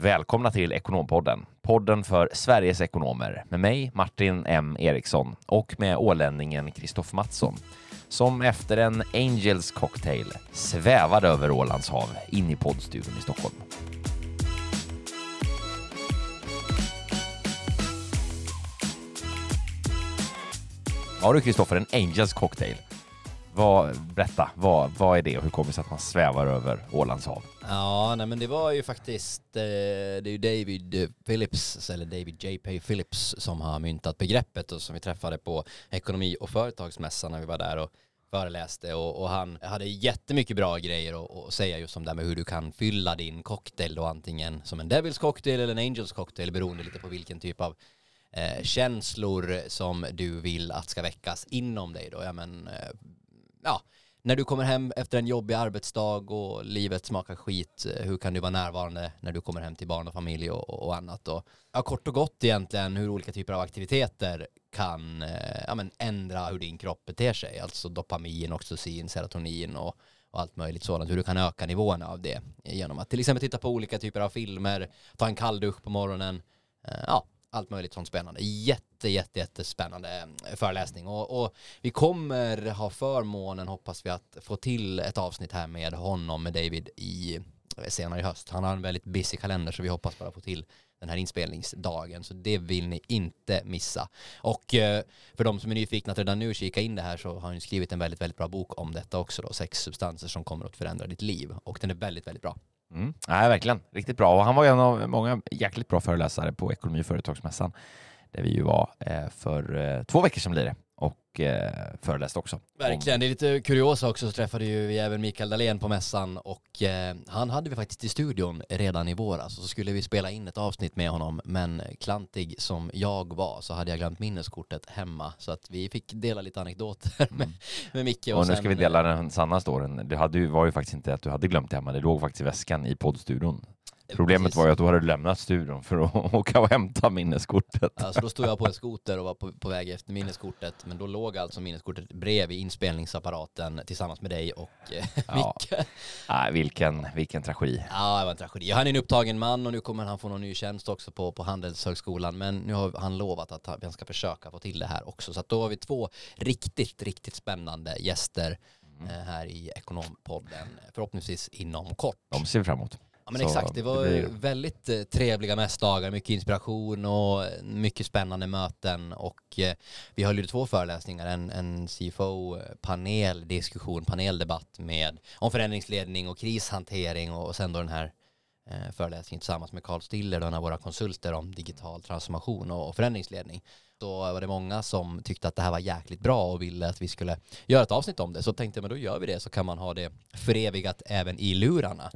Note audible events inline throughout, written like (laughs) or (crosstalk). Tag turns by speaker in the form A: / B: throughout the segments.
A: Välkomna till Ekonompodden, podden för Sveriges ekonomer med mig Martin M Eriksson och med ålänningen Kristoffer Mattsson som efter en Angels cocktail svävade över Ålands hav in i poddstudion i Stockholm. Ja du Kristoffer, en Angels cocktail. Vad, berätta, vad, vad är det och hur kommer det sig att man svävar över Ålands hav?
B: Ja, nej men det var ju faktiskt, eh, det är ju David eh, Phillips, eller David J.P. Phillips som har myntat begreppet och som vi träffade på ekonomi och företagsmässan när vi var där och föreläste och, och han hade jättemycket bra grejer att, att säga just om det här med hur du kan fylla din cocktail då antingen som en Devils cocktail eller en Angels cocktail beroende lite på vilken typ av eh, känslor som du vill att ska väckas inom dig då. Ja men, eh, ja, när du kommer hem efter en jobbig arbetsdag och livet smakar skit, eh, hur kan du vara närvarande när du kommer hem till barn och familj och, och annat? Och, ja, kort och gott egentligen hur olika typer av aktiviteter kan eh, ja, men ändra hur din kropp beter sig, alltså dopamin, oxytocin, serotonin och, och allt möjligt sådant, hur du kan öka nivåerna av det genom att till exempel titta på olika typer av filmer, ta en kalldusch på morgonen, eh, ja, allt möjligt sånt spännande. Jätte, jätte, jättespännande mm, föreläsning och, och, vi kommer ha förmånen, hoppas vi, att få till ett avsnitt här med honom, med David, i eh, senare i höst. Han har en väldigt busy kalender så vi hoppas bara få till den här inspelningsdagen, så det vill ni inte missa. Och eh, för de som är nyfikna att redan nu kika in det här så har han skrivit en väldigt, väldigt bra bok om detta också då, sex substanser som kommer att förändra ditt liv och den är väldigt, väldigt bra.
A: Mm. Nej, verkligen. Riktigt bra. Och han var en av många jäkligt bra föreläsare på Ekonomi och företagsmässan där vi ju var eh, för eh, två veckor sedan blir det och eh, föreläste också.
B: Verkligen, det är lite kuriosa också så träffade ju vi även Mikael Dahlén på mässan och eh, han hade vi faktiskt i studion redan i våras och så skulle vi spela in ett avsnitt med honom men klantig som jag var så hade jag glömt minneskortet hemma så att vi fick dela lite anekdoter mm. med, med Micke.
A: Och, och nu ska vi dela den sanna storyn. Det hade, var ju faktiskt inte att du hade glömt det hemma, det låg faktiskt i väskan i poddstudion. Problemet Precis. var ju att då hade du lämnat studion för att (laughs) åka och hämta minneskortet.
B: Alltså då stod jag på en (laughs) skoter och var på, på väg efter minneskortet, men då låg alltså minneskortet bredvid inspelningsapparaten tillsammans med dig och eh, (laughs) ja. Micke.
A: Ja, vilken, vilken tragedi.
B: Ja, det var en tragedi. Han är en upptagen man och nu kommer han få någon ny tjänst också på, på Handelshögskolan, men nu har han lovat att han ska försöka få till det här också. Så då har vi två riktigt, riktigt spännande gäster mm. Eh, här i Ekonompodden, förhoppningsvis inom kort.
A: De ser vi fram emot.
B: Ja men så exakt, det var det väldigt eh, trevliga mässdagar, mycket inspiration och mycket spännande möten och eh, vi höll ju två föreläsningar, en, en CFO-panel, diskussion, paneldebatt med om förändringsledning och krishantering och sen då den här eh, föreläsningen tillsammans med Carl Stiller, en av våra konsulter om digital transformation och förändringsledning. Så var det många som tyckte att det här var jäkligt bra och ville att vi skulle göra ett avsnitt om det. Så tänkte jag, men då gör vi det så kan man ha det förevigat även i lurarna.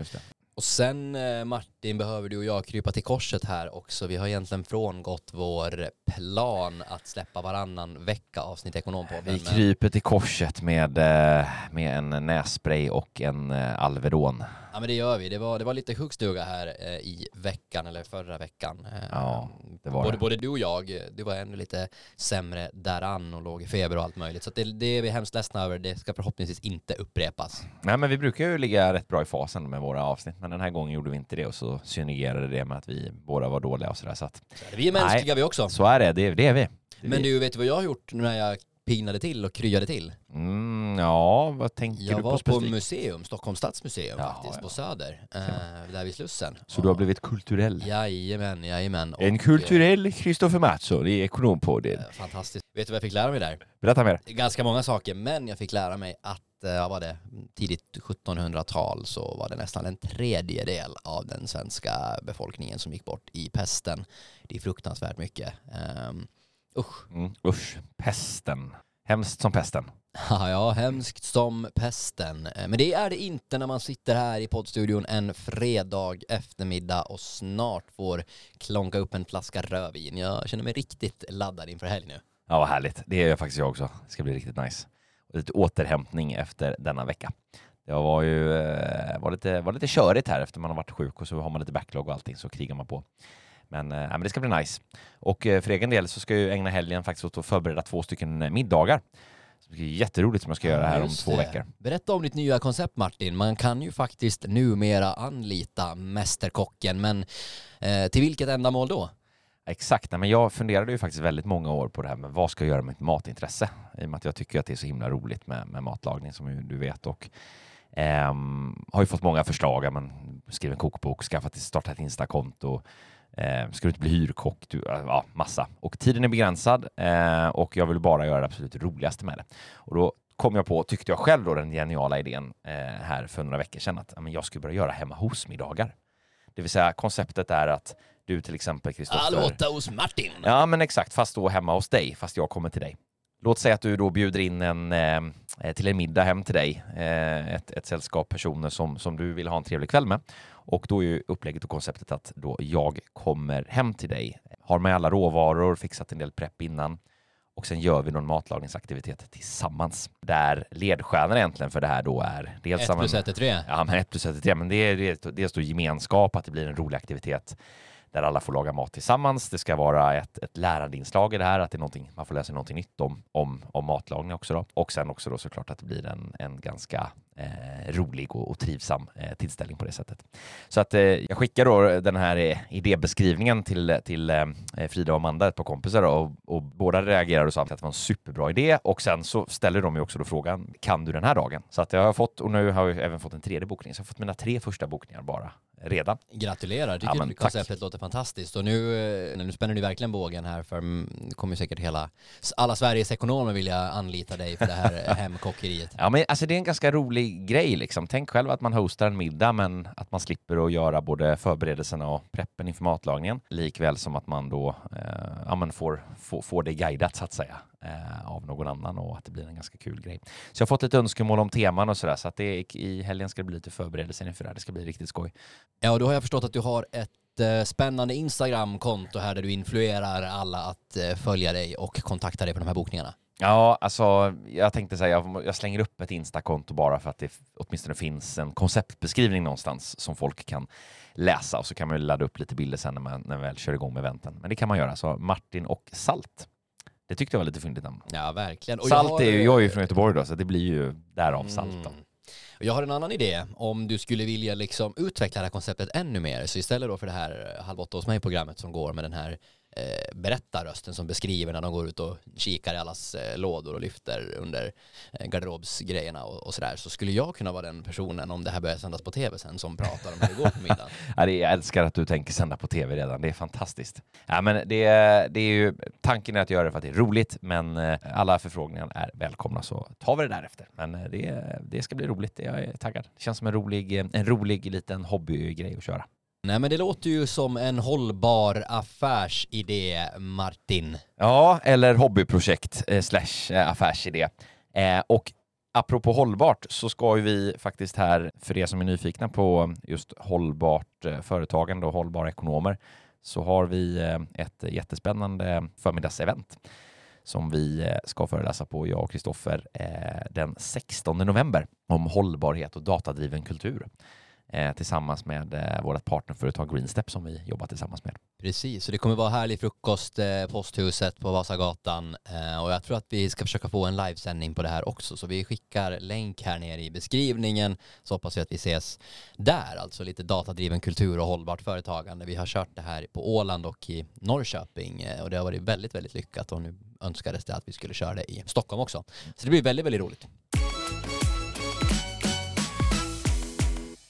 B: Och sen eh, Martin behöver du och jag krypa till korset här också. Vi har egentligen frångått vår plan att släppa varannan vecka avsnitt Ekonompodden.
A: Vi kryper till korset med, eh, med en nässpray och en eh, Alvedon.
B: Ja men det gör vi. Det var, det var lite sjukstuga här eh, i veckan eller förra veckan.
A: Eh, ja, det var
B: både,
A: det.
B: både du och jag, du var ännu lite sämre däran och låg i feber och allt möjligt. Så det, det är vi hemskt ledsna över. Det ska förhoppningsvis inte upprepas.
A: Nej men vi brukar ju ligga rätt bra i fasen med våra avsnitt men den här gången gjorde vi inte det och så synergerade det med att vi båda var dåliga och sådär. Så att,
B: så vi är mänskliga nej, vi också.
A: Så är det, det, det är vi. Det
B: men du, vet du vad jag har gjort när jag pinade till och kryade till?
A: Mm, ja, vad tänker
B: jag
A: du på
B: Jag var på museum, Stockholms stadsmuseum ja, faktiskt, ja. på Söder, äh, där vid Slussen.
A: Så och, du har blivit kulturell?
B: Jajamän, jajamän.
A: En kulturell Kristoffer Mattsson i Ekonompodden. Äh,
B: fantastiskt. Vet du vad jag fick lära mig där?
A: Berätta mer.
B: Ganska många saker, men jag fick lära mig att ja, var det, tidigt 1700-tal så var det nästan en tredjedel av den svenska befolkningen som gick bort i pesten. Det är fruktansvärt mycket. Um, Usch.
A: Mm, usch. Pesten. Hemskt som pesten. (laughs)
B: Ja, hemskt som pesten. Eh, men det är det inte när man sitter här i poddstudion en fredag eftermiddag och snart får klonka upp en flaska rödvin. Jag känner mig riktigt laddad inför helg nu.
A: Ja, vad härligt. Det är jag faktiskt jag också. Det ska bli riktigt nice. Och lite återhämtning efter denna vecka. Det var ju eh, var lite, var lite körigt här efter man har varit sjuk och så har man lite backlog och allting så krigar man på. Men, äh, men det ska bli nice. Och äh, för egen del så ska jag ägna helgen faktiskt åt att förbereda två stycken middagar Det är jätteroligt som jag ska göra här om
B: Just
A: två
B: det.
A: veckor.
B: Berätta om ditt nya koncept Martin. Man kan ju faktiskt numera anlita Mästerkocken, men eh, till vilket ändamål då?
A: Exakt, Nej, men jag funderade ju faktiskt väldigt många år på det här med vad ska jag göra med mitt matintresse? I och med att jag tycker att det är så himla roligt med, med matlagning som du vet och ehm, har ju fått många förslag, men skriv en kokbok, skaffa till, starta ett instakonto, eh, ska du inte bli hyrkock, du, ja, massa. Och tiden är begränsad eh, och jag vill bara göra det absolut roligaste med det. Och då kom jag på, tyckte jag själv då, den geniala idén eh, här för några veckor sedan att men jag skulle börja göra hemma hos-middagar. Det vill säga konceptet är att du till exempel Kristoffer...
B: Allåta hos Martin.
A: Ja, men exakt, fast då hemma hos dig, fast jag kommer till dig. Låt säga att du då bjuder in en, eh, till en middag hem till dig, eh, ett, ett sällskap personer som, som du vill ha en trevlig kväll med. Och då är ju upplägget och konceptet att då jag kommer hem till dig, har med alla råvaror, fixat en del prepp innan och sen gör vi någon matlagningsaktivitet tillsammans. Där ledstjärnan egentligen för det här då är dels...
B: Ett plus ett är tre.
A: Ja, men ett plus ett är tre, men det är det är dels då gemenskap, att det blir en rolig aktivitet där alla får laga mat tillsammans. Det ska vara ett, ett lärandeinslag i det här, att det är någonting, man får lära sig någonting nytt om, om, om matlagning också. Då. Och sen också då såklart att det blir en, en ganska eh, rolig och, och trivsam eh, tillställning på det sättet. Så att eh, jag skickar då den här eh, idébeskrivningen till, till eh, Frida och Amanda, ett par kompisar, och, och båda reagerade och sa att det var en superbra idé. Och sen så ställer de ju också då frågan, kan du den här dagen? Så att jag har fått, och nu har jag även fått en tredje bokning, så jag har fått mina tre första bokningar bara redan.
B: Gratulerar, tycker
A: Ja,
B: konceptet låter fantastiskt. Och nu, eh, nu spänner du verkligen bågen här för mm, det kommer säkert hela, alla Sveriges ekonomer vilja anlita dig för det här (laughs) hemkockeriet.
A: Ja, men alltså det är en ganska rolig grej liksom. Tänk själv att man hostar en middag, men att man slipper att göra både förberedelserna och preppen inför matlagningen, likväl som att man då eh, ja, men får, får, får det guidat så att säga eh, av någon annan och att det blir en ganska kul grej. Så jag har fått lite önskemål om teman och sådär, så att det, i helgen ska det bli lite förberedelser inför det här. Det ska bli riktigt skoj.
B: Ja, och då har jag förstått att du har ett eh, spännande Instagram-konto här där du influerar alla att eh, följa dig och kontakta dig på de här bokningarna.
A: Ja, alltså jag tänkte säga, jag, jag slänger upp ett Instakonto bara för att det åtminstone finns en konceptbeskrivning någonstans som folk kan läsa och så kan man ju ladda upp lite bilder sen när man, när man väl kör igång med eventen. Men det kan man göra, så Martin och Salt. Det tyckte jag var lite fyndigt namn.
B: Ja, verkligen. Och
A: Salt
B: har,
A: är ju, jag är ju från Göteborg då, så det blir ju därav Salt då.
B: Mm. Jag har en annan idé. Om du skulle vilja liksom utveckla det här konceptet ännu mer, så istället då för det här eh, Halv åtta hos mig-programmet som går med den här eh, berättarrösten som beskriver när de går ut och kikar i allas eh, lådor och lyfter under eh, garderobsgrejerna och, och sådär, så skulle jag kunna vara den personen om det här börjar sändas på tv sen som pratar om hur det går på middagen. (laughs)
A: Ja, det, jag älskar att du tänker sända på tv redan, det är fantastiskt. Ja, men det, det är ju, tanken är att göra det för att det är roligt, men eh, alla förfrågningar är välkomna så tar vi det därefter. Men eh, det, det ska bli roligt, jag är taggad. Det känns som en rolig, en rolig liten hobbygrej att köra.
B: Nej men det låter ju som en hållbar affärsidé, Martin.
A: Ja, eller hobbyprojekt eh, slash eh, affärsidé. Eh, och apropå hållbart så ska ju vi faktiskt här, för er som är nyfikna på just hållbart eh, företagande och hållbara ekonomer, så har vi eh, ett jättespännande förmiddagsevent som vi eh, ska föreläsa på, jag och Kristoffer, eh, den 16 november om hållbarhet och datadriven kultur Eh, tillsammans med eh, vårt partnerföretag Greenstep som vi jobbar tillsammans med.
B: Precis, så det kommer vara härlig frukost, eh, posthuset på Vasagatan eh, och jag tror att vi ska försöka få en livesändning på det här också så vi skickar länk här nere i beskrivningen så hoppas vi att vi ses där, alltså lite datadriven kultur och hållbart företagande. Vi har kört det här på Åland och i Norrköping eh, och det har varit väldigt, väldigt lyckat och nu önskades det att vi skulle köra det i Stockholm också. Så det blir väldigt, väldigt roligt.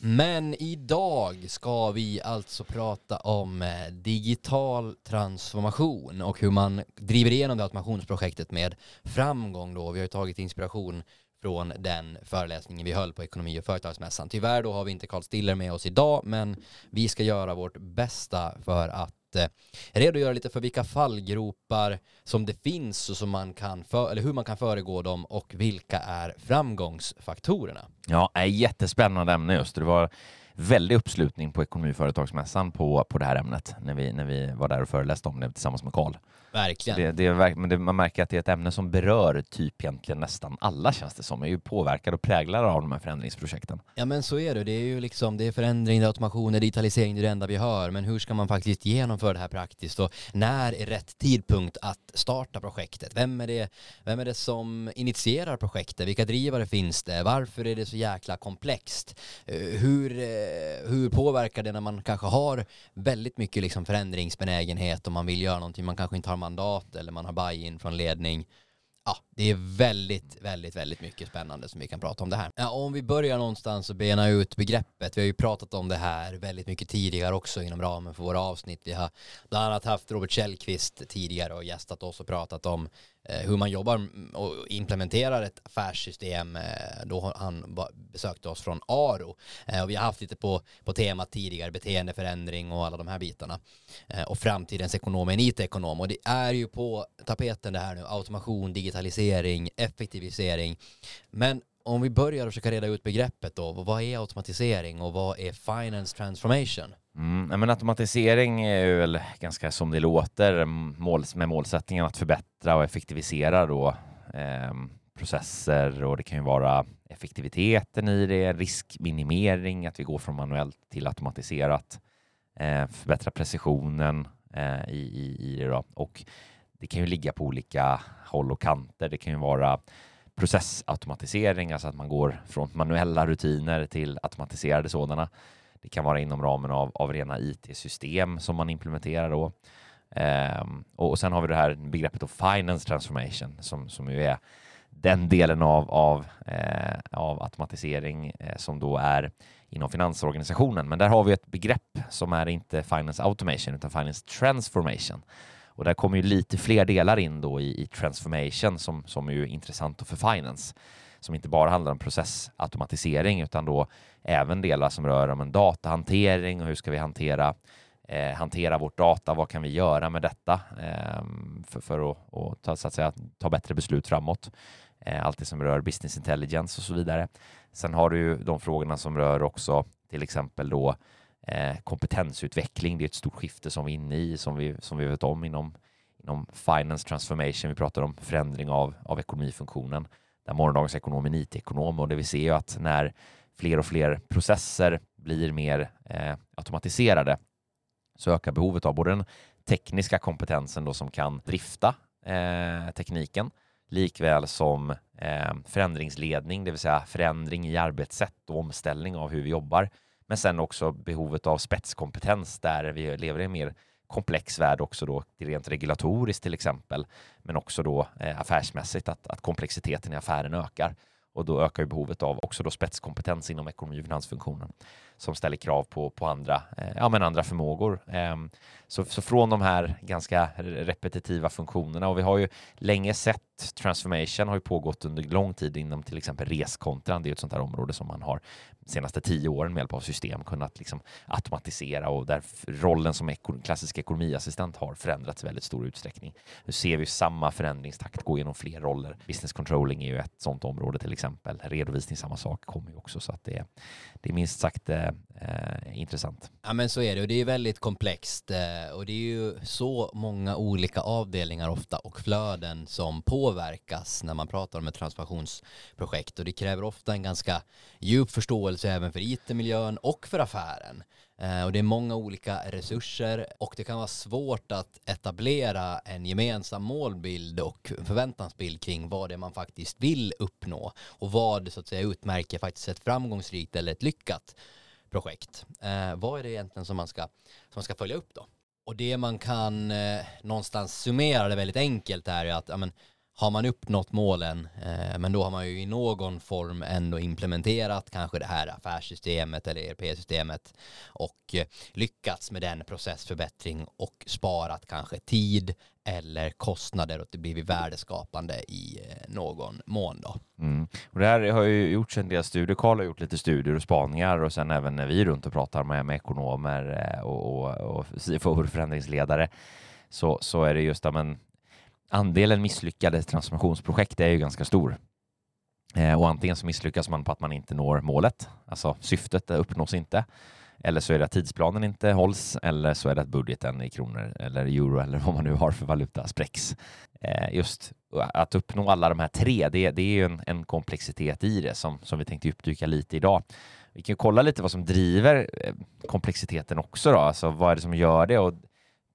B: Men idag ska vi alltså prata om eh, digital transformation och hur man driver igenom det automationsprojektet med framgång då. Vi har ju tagit inspiration från den föreläsningen vi höll på Ekonomi och företagsmässan. Tyvärr då har vi inte Carl Stiller med oss idag, men vi ska göra vårt bästa för att eh, redogöra lite för vilka fallgropar som det finns och som man kan för, eller hur man kan föregå dem och vilka är framgångsfaktorerna.
A: Ja, är jättespännande ämne just. Det var väldig uppslutning på Ekonomi och företagsmässan på, på det här ämnet när vi, när vi var där och föreläste om det tillsammans med Karl.
B: Verkligen.
A: Det, det är, men det, man märker att det är ett ämne som berör typ egentligen nästan alla känns det som, är ju påverkade och präglade av de här förändringsprojekten.
B: Ja men så är det, det är ju liksom, det är förändring, det är automation, det är digitalisering, det är det enda vi hör, men hur ska man faktiskt genomföra det här praktiskt och när är rätt tidpunkt att starta projektet? Vem är det, vem är det som initierar projektet? Vilka drivare finns det? Varför är det så jäkla komplext? Eh, hur, eh, hur påverkar det när man kanske har väldigt mycket liksom förändringsbenägenhet och man vill göra någonting, man kanske inte har mandat eller man har buy-in från ledning. Ja, det är väldigt, väldigt, väldigt mycket spännande som vi kan prata om det här. Ja, om vi börjar någonstans och bena ut begreppet. Vi har ju pratat om det här väldigt mycket tidigare också inom ramen för våra avsnitt. Vi har bland annat haft Robert Källqvist tidigare och gästat oss och pratat om Eh, hur man jobbar och implementerar ett affärssystem. Eh, då då han besökte oss från Aro eh, och vi har haft lite på, på temat tidigare beteendeförändring och alla de här bitarna och framtidens ekonom är en IT-ekonom och det är ju på tapeten det här nu automation, digitalisering, effektivisering men om vi börjar försöka reda ut begreppet då, vad är automatisering och vad är finance transformation?
A: Mm, men automatisering är ju väl ganska som det låter med målsättningen att förbättra och effektivisera då, eh, processer och det kan ju vara effektiviteten i det, riskminimering, att vi går från manuellt till automatiserat, eh, förbättra precisionen eh, i, i, i det då. och det kan ju ligga på olika håll och kanter. Det kan ju vara processautomatisering, alltså att man går från manuella rutiner till automatiserade sådana. Det kan vara inom ramen av, av rena IT-system som man implementerar då. Um, och, sen har vi det här begreppet of finance transformation som, som ju är den delen av, av, eh, av automatisering eh, som då är inom finansorganisationen. Men där har vi ett begrepp som är inte finance automation utan finance transformation. Och där kommer ju lite fler delar in då i, i transformation som, som är ju intressant för finance som inte bara handlar om processautomatisering utan då även delar som rör om en datahantering och hur ska vi hantera eh, hantera vårt data, vad kan vi göra med detta eh, för, för att och ta, så att säga, ta bättre beslut framåt. Eh, allt det som rör business intelligence och så vidare. Sen har du ju de frågorna som rör också till exempel då eh, kompetensutveckling. Det är ett stort skifte som vi är inne i som vi, som vi vet om inom, inom finance transformation. Vi pratar om förändring av, av ekonomifunktionen där morgondagens ekonom är en IT-ekonom och det vi ser ju att när fler och fler processer blir mer eh, automatiserade så ökar behovet av både den tekniska kompetensen då som kan drifta eh, tekniken likväl som eh, förändringsledning, det vill säga förändring i arbetssätt och omställning av hur vi jobbar. Men sen också behovet av spetskompetens där vi lever i en mer komplex värld också då, rent regulatoriskt till exempel, men också då eh, affärsmässigt att, att komplexiteten i affären ökar och då ökar ju behovet av också då spetskompetens inom ekonomi och finansfunktionen som ställer krav på, på andra, eh, ja, men andra förmågor. Eh, så, så från de här ganska repetitiva funktionerna och vi har ju länge sett transformation har ju pågått under lång tid inom till exempel reskontran. Det är ett sånt här område som man har de senaste tio åren med hjälp av system kunnat liksom automatisera och där rollen som klassisk ekonomiassistent har förändrats i väldigt stor utsträckning. Nu ser vi samma förändringstakt gå genom fler roller. Business controlling är ju ett sånt område till exempel. Redovisning, samma sak, kommer ju också så att det, det är minst sagt eh, eh, intressant.
B: Ja men så är det och det är väldigt komplext eh, och det är ju så många olika avdelningar ofta och flöden som påverkas när man pratar om ett transformationsprojekt och det kräver ofta en ganska djup förståelse även för IT-miljön och för affären. Eh, och det är många olika resurser och det kan vara svårt att etablera en gemensam målbild och förväntansbild kring vad det är man faktiskt vill uppnå och vad så att säga utmärker faktiskt ett framgångsrikt eller ett lyckat projekt. Eh, vad är det egentligen som man ska, som man ska följa upp då? Och det man kan eh, någonstans summera det väldigt enkelt är att ja, men, har man uppnått målen, eh, men då har man ju i någon form ändå implementerat kanske det här affärssystemet eller ERP-systemet och eh, lyckats med den processförbättring och sparat kanske tid eller kostnader och det blivit värdeskapande i eh, någon mån då.
A: Mm. Och det här har ju gjorts en del studier, Karl har gjort lite studier och spaningar och sen även när vi är runt och pratar med, med ekonomer eh, och, och, och, och förändringsledare så, så är det just men andelen misslyckade transformationsprojekt är ju ganska stor. Eh, och antingen så misslyckas man på att man inte når målet, alltså syftet uppnås inte. Eller så är det att tidsplanen inte hålls eller så är det att budgeten i kronor eller euro eller vad man nu har för valuta spräcks. Eh, just att uppnå alla de här tre, det, det är ju en, en, komplexitet i det som, som vi tänkte uppdyka lite idag. Vi kan kolla lite vad som driver eh, komplexiteten också då, alltså vad är det som gör det? Och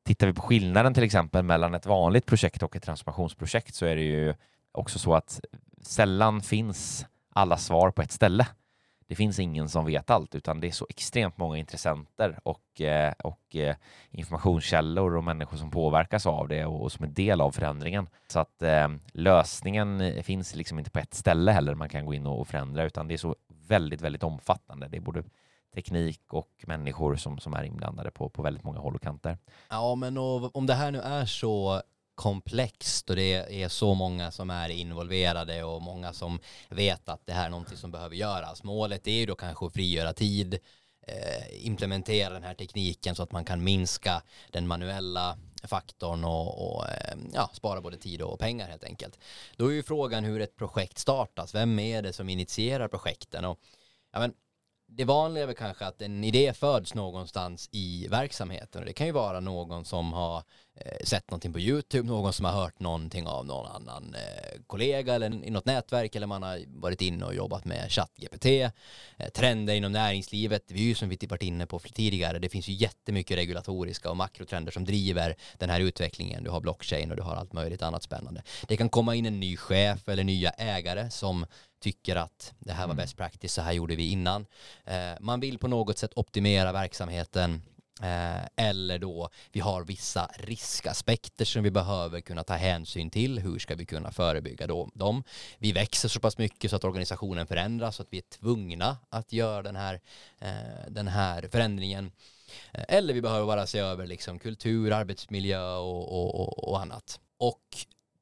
A: tittar vi på skillnaden till exempel mellan ett vanligt projekt och ett transformationsprojekt så är det ju också så att sällan finns alla svar på ett ställe det finns ingen som vet allt, utan det är så extremt många intressenter och, eh, och eh, informationskällor och människor som påverkas av det och, som är del av förändringen. Så att eh, lösningen finns liksom inte på ett ställe heller man kan gå in och förändra, utan det är så väldigt, väldigt omfattande. Det är både teknik och människor som, som är inblandade på, på väldigt många håll och kanter.
B: Ja, men om det här nu är så komplext och det är så många som är involverade och många som vet att det här är någonting som behöver göras. Målet är ju då kanske att frigöra tid, eh, implementera den här tekniken så att man kan minska den manuella faktorn och, och eh, ja, spara både tid och pengar helt enkelt. Då är ju frågan hur ett projekt startas. Vem är det som initierar projekten? Och, ja, men, det vanliga är väl kanske att en idé föds någonstans i verksamheten. Det kan ju vara någon som har eh, sett någonting på YouTube, någon som har hört någonting av någon annan eh, kollega eller i något nätverk eller man har varit inne och jobbat med ChatGPT. Eh, trender inom näringslivet, vi är ju som vi varit inne på tidigare, det finns ju jättemycket regulatoriska och makrotrender som driver den här utvecklingen. Du har blockchain och du har allt möjligt annat spännande. Det kan komma in en ny chef eller nya ägare som tycker att det här var mm. best practice, så här gjorde vi innan. Eh, man vill på något sätt optimera verksamheten eh, eller då vi har vissa riskaspekter som vi behöver kunna ta hänsyn till. Hur ska vi kunna förebygga då, dem? Vi växer så pass mycket så att organisationen förändras så att vi är tvungna att göra den här, eh, den här förändringen. Eller vi behöver bara se över liksom kultur, arbetsmiljö och, och, och, och annat. Och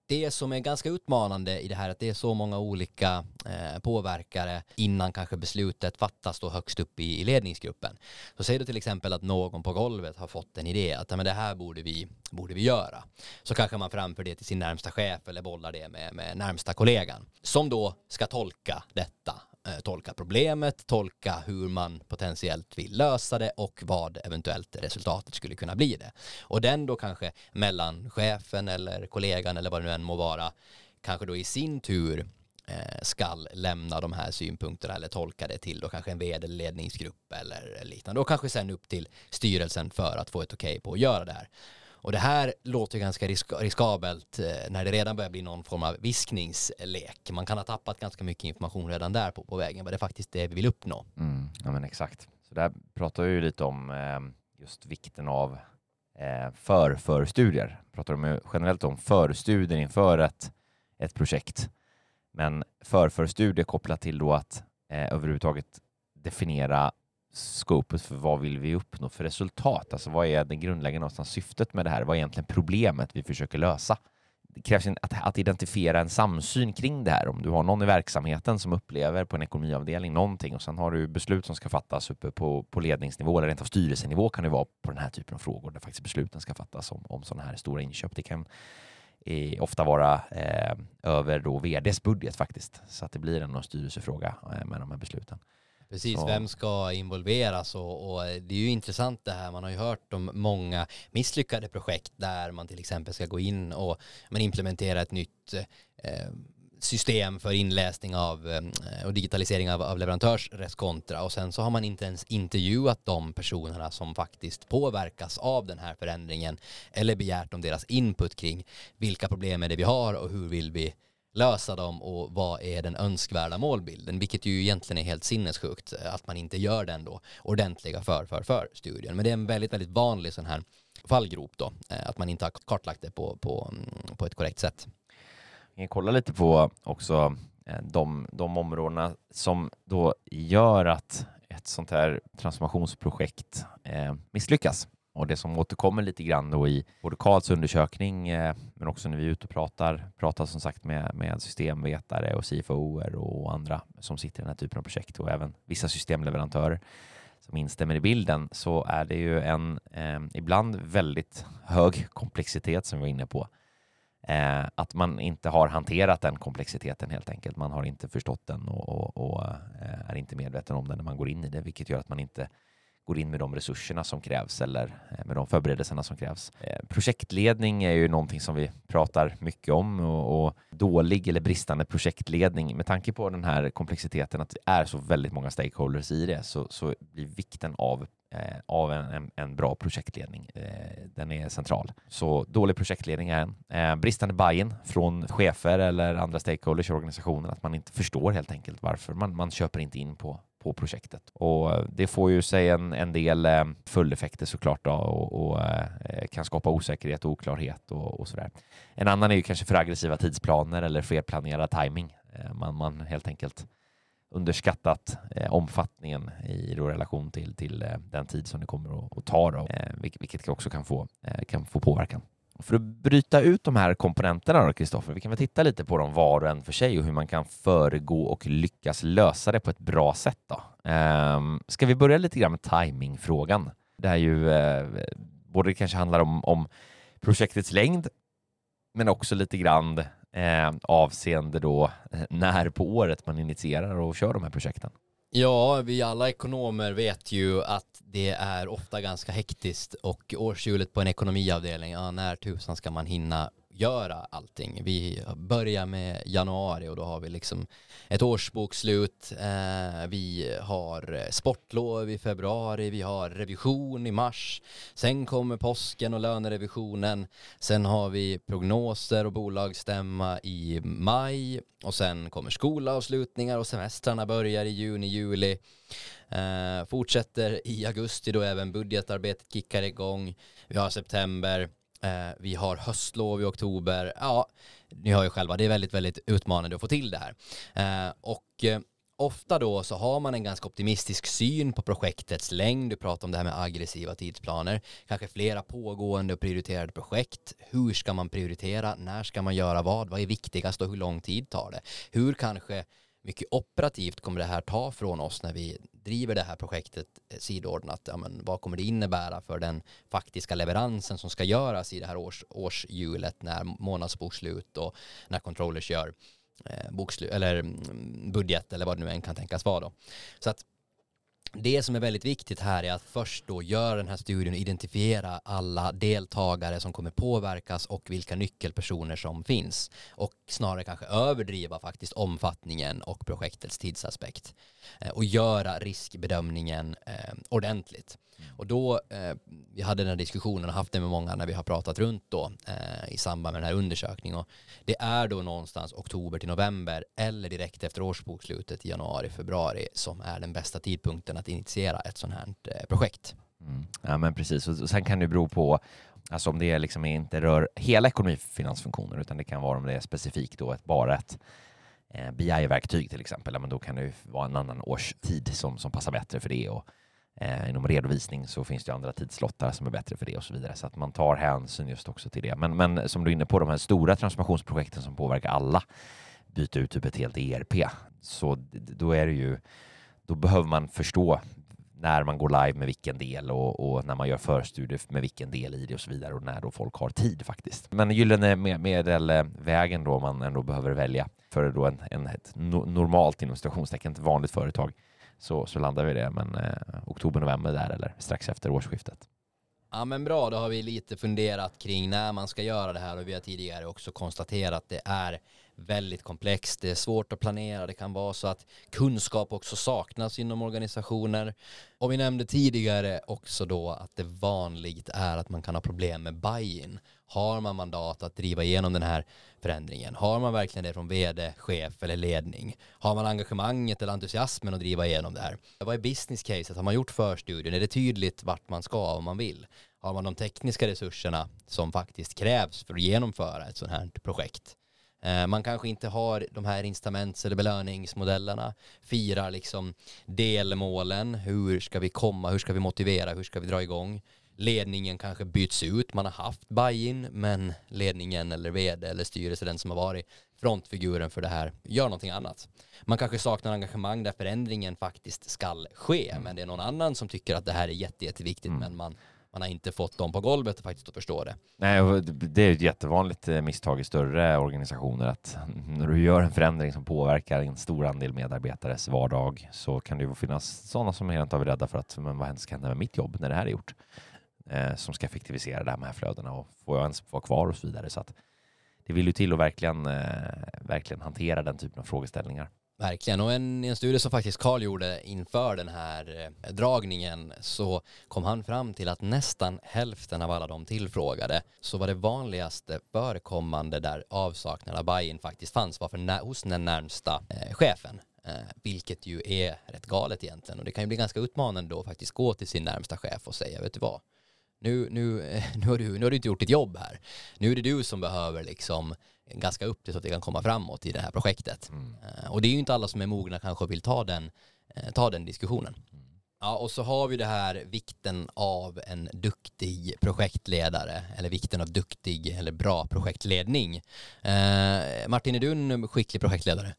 B: det som är ganska utmanande i det här är att det är så många olika eh, påverkare innan kanske beslutet fattas då högst upp i, i ledningsgruppen. Så säg då till exempel att någon på golvet har fått en idé att men det här borde vi, borde vi göra. Så kanske man framför det till sin närmsta chef eller bollar det med, med närmsta kollegan som då ska tolka detta Eh, tolka problemet, tolka hur man potentiellt vill lösa det och vad eventuellt resultatet skulle kunna bli det. Och den då kanske mellan chefen eller kollegan eller vad det nu än må vara kanske då i sin tur eh, skall lämna de här synpunkterna eller tolka det till då kanske en vd-ledningsgrupp eller liknande och kanske sen upp till styrelsen för att få ett okej okay på att göra det här. Och det här låter ganska risk riskabelt eh, när det redan börjar bli någon form av viskningslek. Man kan ha tappat ganska mycket information redan där på, på vägen, vad det är faktiskt det vi vill uppnå.
A: Mm, ja men exakt. Så där pratar vi ju lite om eh, just vikten av eh, för förstudier. Pratar de generellt om förstudier inför ett, ett projekt. Men för förstudier kopplat till då att eh, överhuvudtaget definiera skopet för vad vill vi uppnå för resultat? Alltså vad är det grundläggande någonstans syftet med det här? Vad är egentligen problemet vi försöker lösa? Det krävs att, att identifiera en samsyn kring det här. Om du har någon i verksamheten som upplever på en ekonomiavdelning någonting och sen har du beslut som ska fattas uppe på, på ledningsnivå eller rent av styrelsenivå kan det vara på den här typen av frågor där faktiskt besluten ska fattas om, om sådana här stora inköp. Det kan eh, ofta vara eh, över då vds budget faktiskt så att det blir en styrelsefråga eh, med de här besluten.
B: Precis, så. vem ska involveras och, och, det är ju intressant det här. Man har ju hört om många misslyckade projekt där man till exempel ska gå in och man implementera ett nytt eh, system för inläsning av eh, och digitalisering av, av leverantörskontra och sen så har man inte ens intervjuat de personerna som faktiskt påverkas av den här förändringen eller begärt om deras input kring vilka problem är det vi har och hur vill vi lösa dem och vad är den önskvärda målbilden, vilket ju egentligen är helt sinnessjukt eh, att man inte gör den då ordentliga för, för, för studien. Men det är en väldigt, väldigt vanlig sån här fallgrop då, eh, att man inte har kartlagt det på, på, mm, på ett korrekt sätt.
A: Vi kan kolla lite på också eh, de, de områdena som då gör att ett sånt här transformationsprojekt misslyckas. Och det som återkommer lite grann då i både Karls undersökning, eh, men också när vi är ute och pratar, pratar som sagt med, med systemvetare och CFOer och andra som sitter i den här typen av projekt och även vissa systemleverantörer som instämmer i bilden så är det ju en eh, ibland väldigt hög komplexitet som vi var inne på. Eh, att man inte har hanterat den komplexiteten helt enkelt. Man har inte förstått den och, och, och eh, är inte medveten om den när man går in i det, vilket gör att man inte går in med de resurserna som krävs eller eh, med de förberedelserna som krävs. Eh, projektledning är ju någonting som vi pratar mycket om och, och, dålig eller bristande projektledning med tanke på den här komplexiteten att det är så väldigt många stakeholders i det så, så blir vikten av eh, av en, en, en, bra projektledning. Den är central. Så dålig projektledning är en. Bristande buy-in från chefer eller andra stakeholders i organisationen, att man inte förstår helt enkelt varför man, man köper inte in på, på projektet. Och eh, det får ju sig en, en del eh, följdeffekter såklart då, och, och eh, kan skapa osäkerhet och oklarhet och, och sådär. En annan är ju kanske för aggressiva tidsplaner eller felplanerad timing. Man, man helt enkelt underskattat eh, omfattningen i relation till, till eh, den tid som det kommer att, att ta, då, eh, vilket, vilket också kan få, kan få påverkan. För att bryta ut de här komponenterna då, Kristoffer, vi kan väl titta lite på dem var och en för sig och hur man kan föregå och lyckas lösa det på ett bra sätt. Då. Ehm, ska vi börja lite grann med timingfrågan? Det här ju eh, både kanske handlar om, om projektets längd, men också lite grann eh, avseende då eh, när på året man initierar och kör de här projekten.
B: Ja, vi alla ekonomer vet ju att det är ofta ganska hektiskt och årshjulet på en ekonomiavdelning, ja, när tusan ska man hinna göra allting. Vi börjar med januari och då har vi liksom ett årsbokslut. Eh, vi har eh, sportlov i februari, vi har revision i mars. Sen kommer påsken och lönerevisionen. Sen har vi prognoser och bolagsstämma i maj och sen kommer skolavslutningar och semestrarna börjar i juni, juli. Eh, fortsätter i augusti då även budgetarbetet kickar igång. Vi har september Eh, vi har höstlov i oktober. Ja, ni hör ju själva, det är väldigt, väldigt utmanande att få till det här. Eh, och eh, ofta då så har man en ganska optimistisk syn på projektets längd. Du pratar om det här med aggressiva tidsplaner. Kanske flera pågående och prioriterade projekt. Hur ska man prioritera? När ska man göra vad? Vad är viktigast och hur lång tid tar det? Hur kanske mycket operativt kommer det här ta från oss när vi driver det här projektet eh, sidordnat? Ja, men vad kommer det innebära för den faktiska leveransen som ska göras i det här års, årshjulet när månadsbokslut och när controllers gör eh, bokslut, eller mm, budget eller vad det nu än kan tänkas vara då. Så att det som är väldigt viktigt här är att först då göra den här studien och identifiera alla deltagare som kommer påverkas och vilka nyckelpersoner som finns och snarare kanske överdriva faktiskt omfattningen och projektets tidsaspekt eh, och göra riskbedömningen eh, ordentligt. Mm. Och då, eh, vi hade den här diskussionen och haft det med många när vi har pratat runt då eh, i samband med den här undersökningen och det är då någonstans oktober till november eller direkt efter årsbokslutet i januari, februari som är den bästa tidpunkten att initiera ett sådant här eh, projekt.
A: Mm. Ja men precis, och sen kan det bero på Alltså om det liksom inte rör hela ekonomifinansfunktionen utan det kan vara om det är specifikt då ett, bara ett eh, BI-verktyg till exempel, ja, men då kan det vara en annan årstid som, som passar bättre för det. Och, Eh, inom redovisning så finns det andra tidslottar som är bättre för det och så vidare. Så att man tar hänsyn just också till det. Men, men som du är inne på, de här stora transformationsprojekten som påverkar alla, byta ut typ ett helt ERP, så då är det ju, då behöver man förstå när man går live med vilken del och, och, när man gör förstudier med vilken del i det och så vidare och när då folk har tid faktiskt. Men gyllene medelvägen då man ändå behöver välja för då en, en ett normalt inom citationstecken, ett vanligt företag så, så landar vi det. Men eh, oktober, november där eller strax efter årsskiftet.
B: Ja men bra, då har vi lite funderat kring när man ska göra det här och vi har tidigare också konstaterat att det är väldigt komplext, det är svårt att planera, det kan vara så att kunskap också saknas inom organisationer. Och vi nämnde tidigare också då att det vanligt är att man kan ha problem med buy-in. Har man mandat att driva igenom den här förändringen? Har man verkligen det från vd, chef eller ledning? Har man engagemanget eller entusiasmen att driva igenom det här? Vad är business caset? Har man gjort förstudien? Är det tydligt vart man ska om man vill? Har man de tekniska resurserna som faktiskt krävs för att genomföra ett sådant här projekt? Eh, man kanske inte har de här incitaments eller belöningsmodellerna, firar liksom delmålen, hur ska vi komma, hur ska vi motivera, hur ska vi dra igång? Ledningen kanske byts ut, man har haft buy-in, men ledningen eller vd eller styrelse, den som har varit frontfiguren för det här, gör någonting annat. Man kanske saknar engagemang där förändringen faktiskt skall ske, men det är någon annan som tycker att det här är jätte, jätteviktigt, mm. men man man har inte fått dem på golvet faktiskt att förstå det.
A: Nej, det är ett jättevanligt eh, misstag i större organisationer att (laughs) när du gör en förändring som påverkar en stor andel medarbetares vardag så kan det ju finnas sådana som är helt av rädda för att men vad ska hända med mitt jobb när det här är gjort? Eh, som ska effektivisera det här med flödena och får jag ens vara kvar och så vidare. Så att det vill ju till att verkligen, eh, verkligen hantera den typen av frågeställningar.
B: Verkligen, och en, en studie som faktiskt Karl gjorde inför den här eh, dragningen så kom han fram till att nästan hälften av alla de tillfrågade så var det vanligaste förekommande där avsaknad av buy-in faktiskt fanns var för hos den närmsta eh, chefen. Eh, vilket ju är rätt galet egentligen och det kan ju bli ganska utmanande då att faktiskt gå till sin närmsta chef och säga vet du vad nu, nu, eh, (laughs) nu, har du, nu har du inte gjort ditt jobb här. Nu är det du som behöver liksom ganska upp till så att det kan komma framåt i det här projektet. Mm. Eh, och det är ju inte alla som är mogna kanske och vill ta den, eh, ta den diskussionen. Mm. Ja, och så har vi det här vikten av en duktig projektledare eller vikten av duktig eller bra projektledning. Eh, Martin, är du en skicklig projektledare?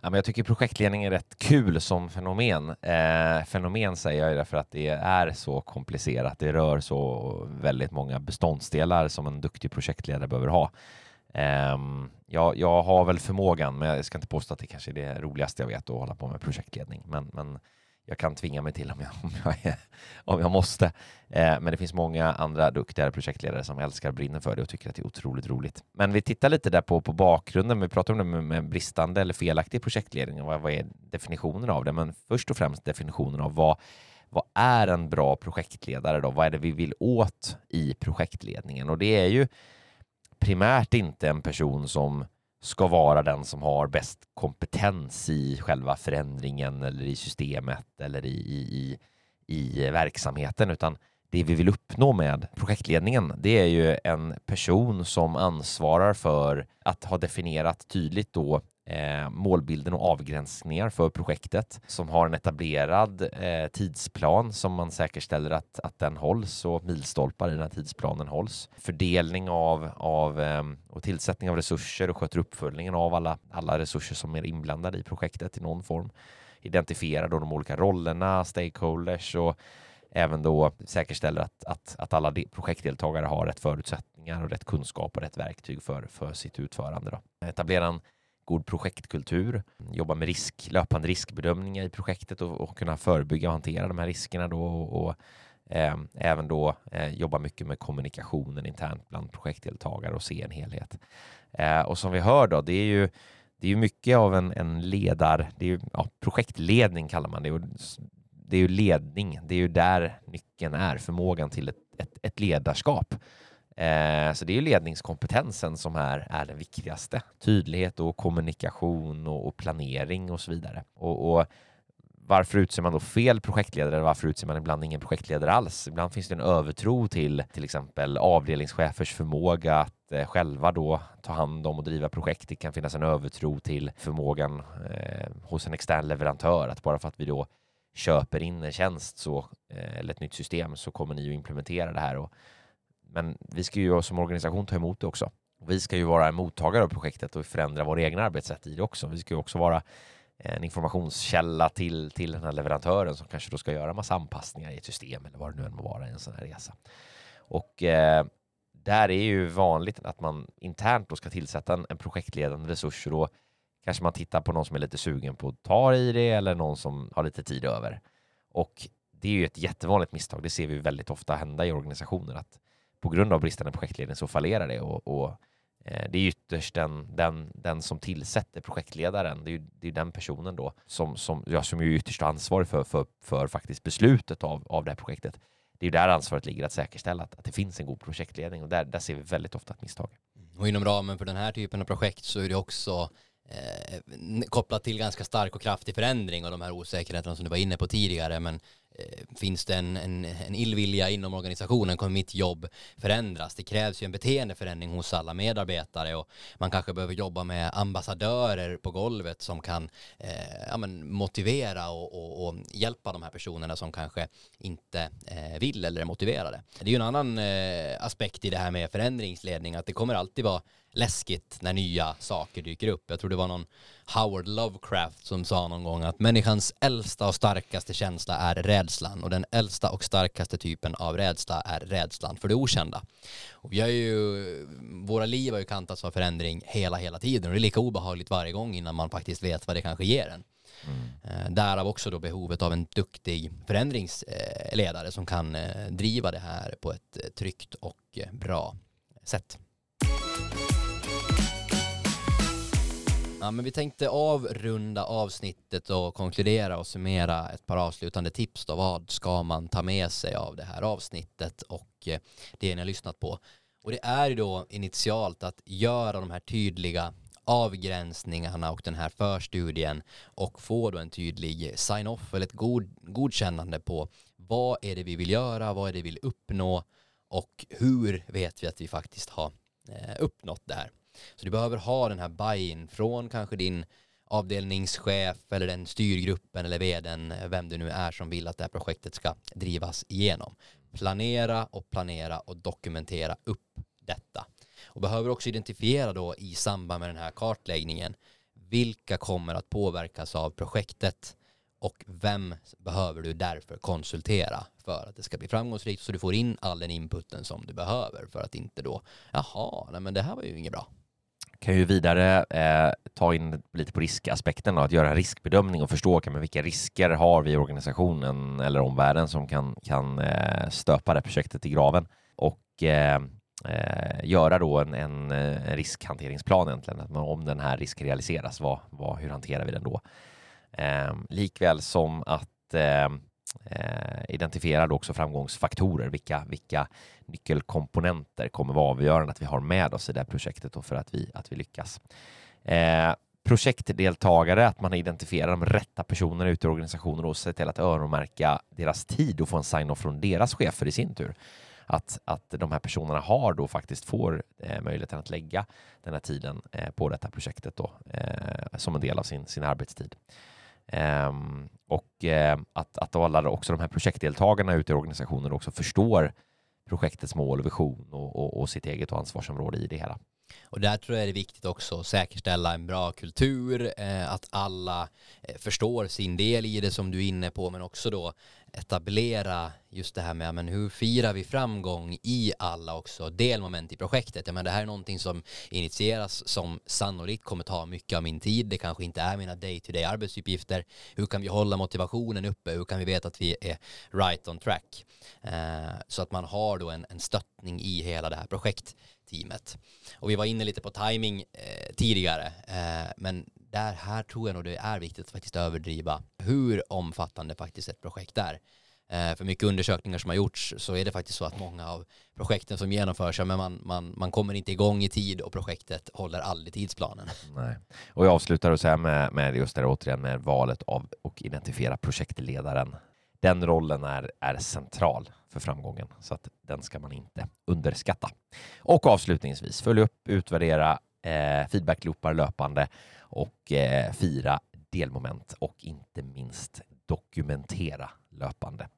A: Ja, men jag tycker projektledning är rätt kul som fenomen. Eh, fenomen säger jag därför att det är så komplicerat. Det rör så väldigt många beståndsdelar som en duktig projektledare behöver ha. Ehm, um, jag, jag har väl förmågan, men jag ska inte påstå att det kanske är det roligaste jag vet att hålla på med projektledning. Men, men jag kan tvinga mig till om jag, (laughs) om jag, är, om jag måste. Eh, men det finns många andra duktiga projektledare som älskar och brinner för det och tycker att det är otroligt roligt. Men vi tittar lite där på, på bakgrunden. Vi pratar om det med, med bristande eller felaktig projektledning och vad, vad är definitionen av det? Men först och främst definitionen av vad, vad är en bra projektledare då? Vad är det vi vill åt i projektledningen? Och det är ju primärt inte en person som ska vara den som har bäst kompetens i själva förändringen eller i systemet eller i, i, i verksamheten, utan det vi vill uppnå med projektledningen, det är ju en person som ansvarar för att ha definierat tydligt då eh, målbilden och avgränsningar för projektet som har en etablerad eh, tidsplan som man säkerställer att, att den hålls och milstolpar i den här tidsplanen hålls. Fördelning av, av eh, och tillsättning av resurser och sköter uppföljningen av alla, alla resurser som är inblandade i projektet i någon form. Identifierar då de olika rollerna, stakeholders och även då säkerställer att, att, att alla projektdeltagare har rätt förutsättningar och rätt kunskap och rätt verktyg för, för sitt utförande. Då. Etablera en god projektkultur, jobba med risk, löpande riskbedömningar i projektet och, och kunna förebygga och hantera de här riskerna då och, och eh, även då eh, jobba mycket med kommunikationen internt bland projektdeltagare och se en helhet. Eh, och som vi hör då, det är ju det är ju mycket av en, en ledar, det är ju, ja, projektledning kallar man det. Och det är ju ledning, det är ju där nyckeln är, förmågan till ett, ett, ett ledarskap. Eh, så det är ju ledningskompetensen som är, är den viktigaste. Tydlighet och kommunikation och, och planering och så vidare. Och, och, varför utser man då fel projektledare? Varför utser man ibland ingen projektledare alls? Ibland finns det en övertro till till exempel avdelningschefers förmåga att eh, själva då ta hand om och driva projekt. Det kan finnas en övertro till förmågan eh, hos en extern leverantör att bara för att vi då köper in en tjänst så, eh, eller ett nytt system så kommer ni att implementera det här och men vi ska ju som organisation ta emot det också. Vi ska ju vara en mottagare av projektet och förändra våra egna arbetssätt i det också. Vi ska ju också vara en informationskälla till, till den här leverantören som kanske då ska göra massa anpassningar i ett system eller vad det nu än må vara i en sån här resa. Och eh, där är ju vanligt att man internt då ska tillsätta en, en projektledande resurs och då kanske man tittar på någon som är lite sugen på att ta i det eller någon som har lite tid över. Och det är ju ett jättevanligt misstag. Det ser vi väldigt ofta hända i organisationer att på grund av bristande projektledning så fallerar det och, och eh, det är ytterst den, den, den som tillsätter projektledaren, det är ju det är den personen då som, som, ja, som är ytterst ansvarig för, för, för faktiskt beslutet av, av det här projektet. Det är ju där ansvaret ligger att säkerställa att, att det finns en god projektledning och där, där ser vi väldigt ofta ett misstag.
B: Och inom ramen för den här typen av projekt så är det också eh, kopplat till ganska stark och kraftig förändring och de här osäkerheterna som du var inne på tidigare men Eh, finns det en, en, en illvilja inom organisationen kommer mitt jobb förändras. Det krävs ju en beteendeförändring hos alla medarbetare och man kanske behöver jobba med ambassadörer på golvet som kan eh, ja, men motivera och, och, och, hjälpa de här personerna som kanske inte eh, vill eller är motiverade. Det är ju en annan eh, aspekt i det här med förändringsledning att det kommer alltid vara läskigt när nya saker dyker upp. Jag tror det var någon Howard Lovecraft som sa någon gång att människans äldsta och starkaste känsla är rädsla rädslan. Och den äldsta och starkaste typen av rädsla är rädslan för det okända. Och vi har ju, våra liv har ju kantats av förändring hela, hela tiden och det är lika obehagligt varje gång innan man faktiskt vet vad det kanske ger en. Mm. Därav också då behovet av en duktig förändringsledare som kan eh, driva det här på ett eh, tryggt och bra sätt. Ja, men vi tänkte avrunda avsnittet och konkludera och summera ett par avslutande tips. Då. Vad ska man ta med sig av det här avsnittet och eh, det ni har lyssnat på? Och det är ju då initialt att göra de här tydliga avgränsningarna och den här förstudien och få då en tydlig sign-off eller ett god, godkännande på vad är det vi vill göra, vad är det vi vill uppnå och hur vet vi att vi faktiskt har eh, uppnått det här. Så du behöver ha den här buy-in från kanske din avdelningschef eller den styrgruppen eller vdn, eh, vem det nu är som vill att det här projektet ska drivas igenom. Planera och planera och dokumentera upp detta och behöver också identifiera då i samband med den här kartläggningen vilka kommer att påverkas av projektet och vem behöver du därför konsultera för att det ska bli framgångsrikt så du får in all den inputen som du behöver för att inte då, jaha, nej men det här var ju inget bra.
A: Kan ju vidare eh, ta in lite på riskaspekten och att göra en riskbedömning och förstå okay, men vilka risker har vi i organisationen eller omvärlden som kan, kan eh, stöpa det projektet i graven och eh, eh, göra då en, en, en, riskhanteringsplan egentligen. Att man, om den här risken realiseras, vad, vad, hur hanterar vi den då? Eh, likväl som att eh, eh, identifierar då också framgångsfaktorer. Vilka, vilka nyckelkomponenter kommer vara avgörande att vi har med oss i det här projektet och för att vi, att vi lyckas. Eh, projektdeltagare, att man identifierar de rätta personerna ute i organisationen och ser till att öronmärka deras tid och få en sign-off från deras chefer i sin tur att, att de här personerna har då faktiskt får eh, möjligheten att lägga den här tiden eh, på detta projektet då, eh, som en del av sin, sin arbetstid. Ehm, och ehm, att, att alla också de här projektdeltagarna ute i organisationen också förstår projektets mål och vision och, och, och sitt eget ansvarsområde i det hela.
B: Och där tror jag det är viktigt också att säkerställa en bra kultur, eh, att alla eh, förstår sin del i det som du är inne på, men också då etablera just det här med men hur firar vi framgång i alla också delmoment i projektet. Ja, men det här är någonting som initieras som sannolikt kommer ta mycket av min tid. Det kanske inte är mina day-to-day -day arbetsuppgifter. Hur kan vi hålla motivationen uppe? Hur kan vi veta att vi är right on track? Eh, så att man har då en, en stöttning i hela det här projektteamet. Och vi var inne lite på timing eh, tidigare, eh, men där här tror jag nog det är viktigt att faktiskt överdriva hur omfattande faktiskt ett projekt är. Eh, för mycket undersökningar som har gjorts så är det faktiskt så att många av projekten som genomförs, men man, man, man kommer inte igång i tid och projektet håller aldrig tidsplanen.
A: Nej. Och jag avslutar och säger med, med just det återigen med valet av och identifiera projektledaren. Den rollen är, är central för framgången så att den ska man inte underskatta. Och avslutningsvis följ upp, utvärdera eh, feedbackloopar löpande och eh, fira delmoment och inte minst dokumentera löpande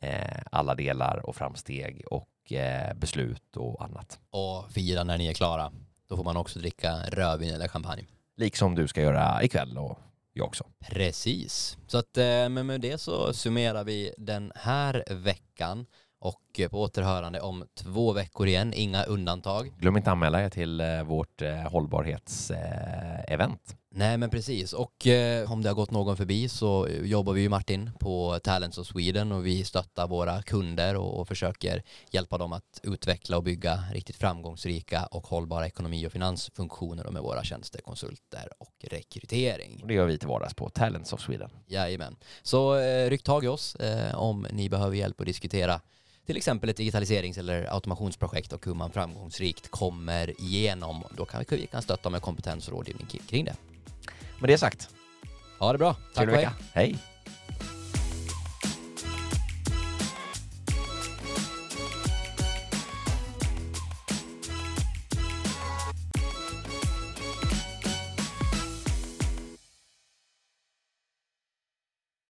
A: eh, alla delar och framsteg och eh, beslut och annat.
B: Och fira när ni är klara. Då får man också dricka rödvin eller champagne.
A: Liksom du ska göra ikväll och jag också.
B: Precis. Så att eh, men med det så summerar vi den här veckan och på återhörande om två veckor igen, inga undantag.
A: Glöm inte anmäla er till eh, vårt eh, hållbarhetsevent.
B: Nej men precis och eh, om det har gått någon förbi så jobbar vi ju Martin på Talents of Sweden och vi stöttar våra kunder och, och försöker hjälpa dem att utveckla och bygga riktigt framgångsrika och hållbara ekonomi och finansfunktioner med våra tjänster, konsulter och rekrytering.
A: Och det gör vi till vardags på Talents of Sweden.
B: Jajamän. Så eh, ryck tag i oss eh, om ni behöver hjälp att diskutera till exempel ett digitaliserings eller automationsprojekt och hur man framgångsrikt kommer igenom. Då kan vi kan stötta med kompetens och rådgivning kring det.
A: Med det sagt.
B: Ha det bra.
A: Tack och hej. Hej.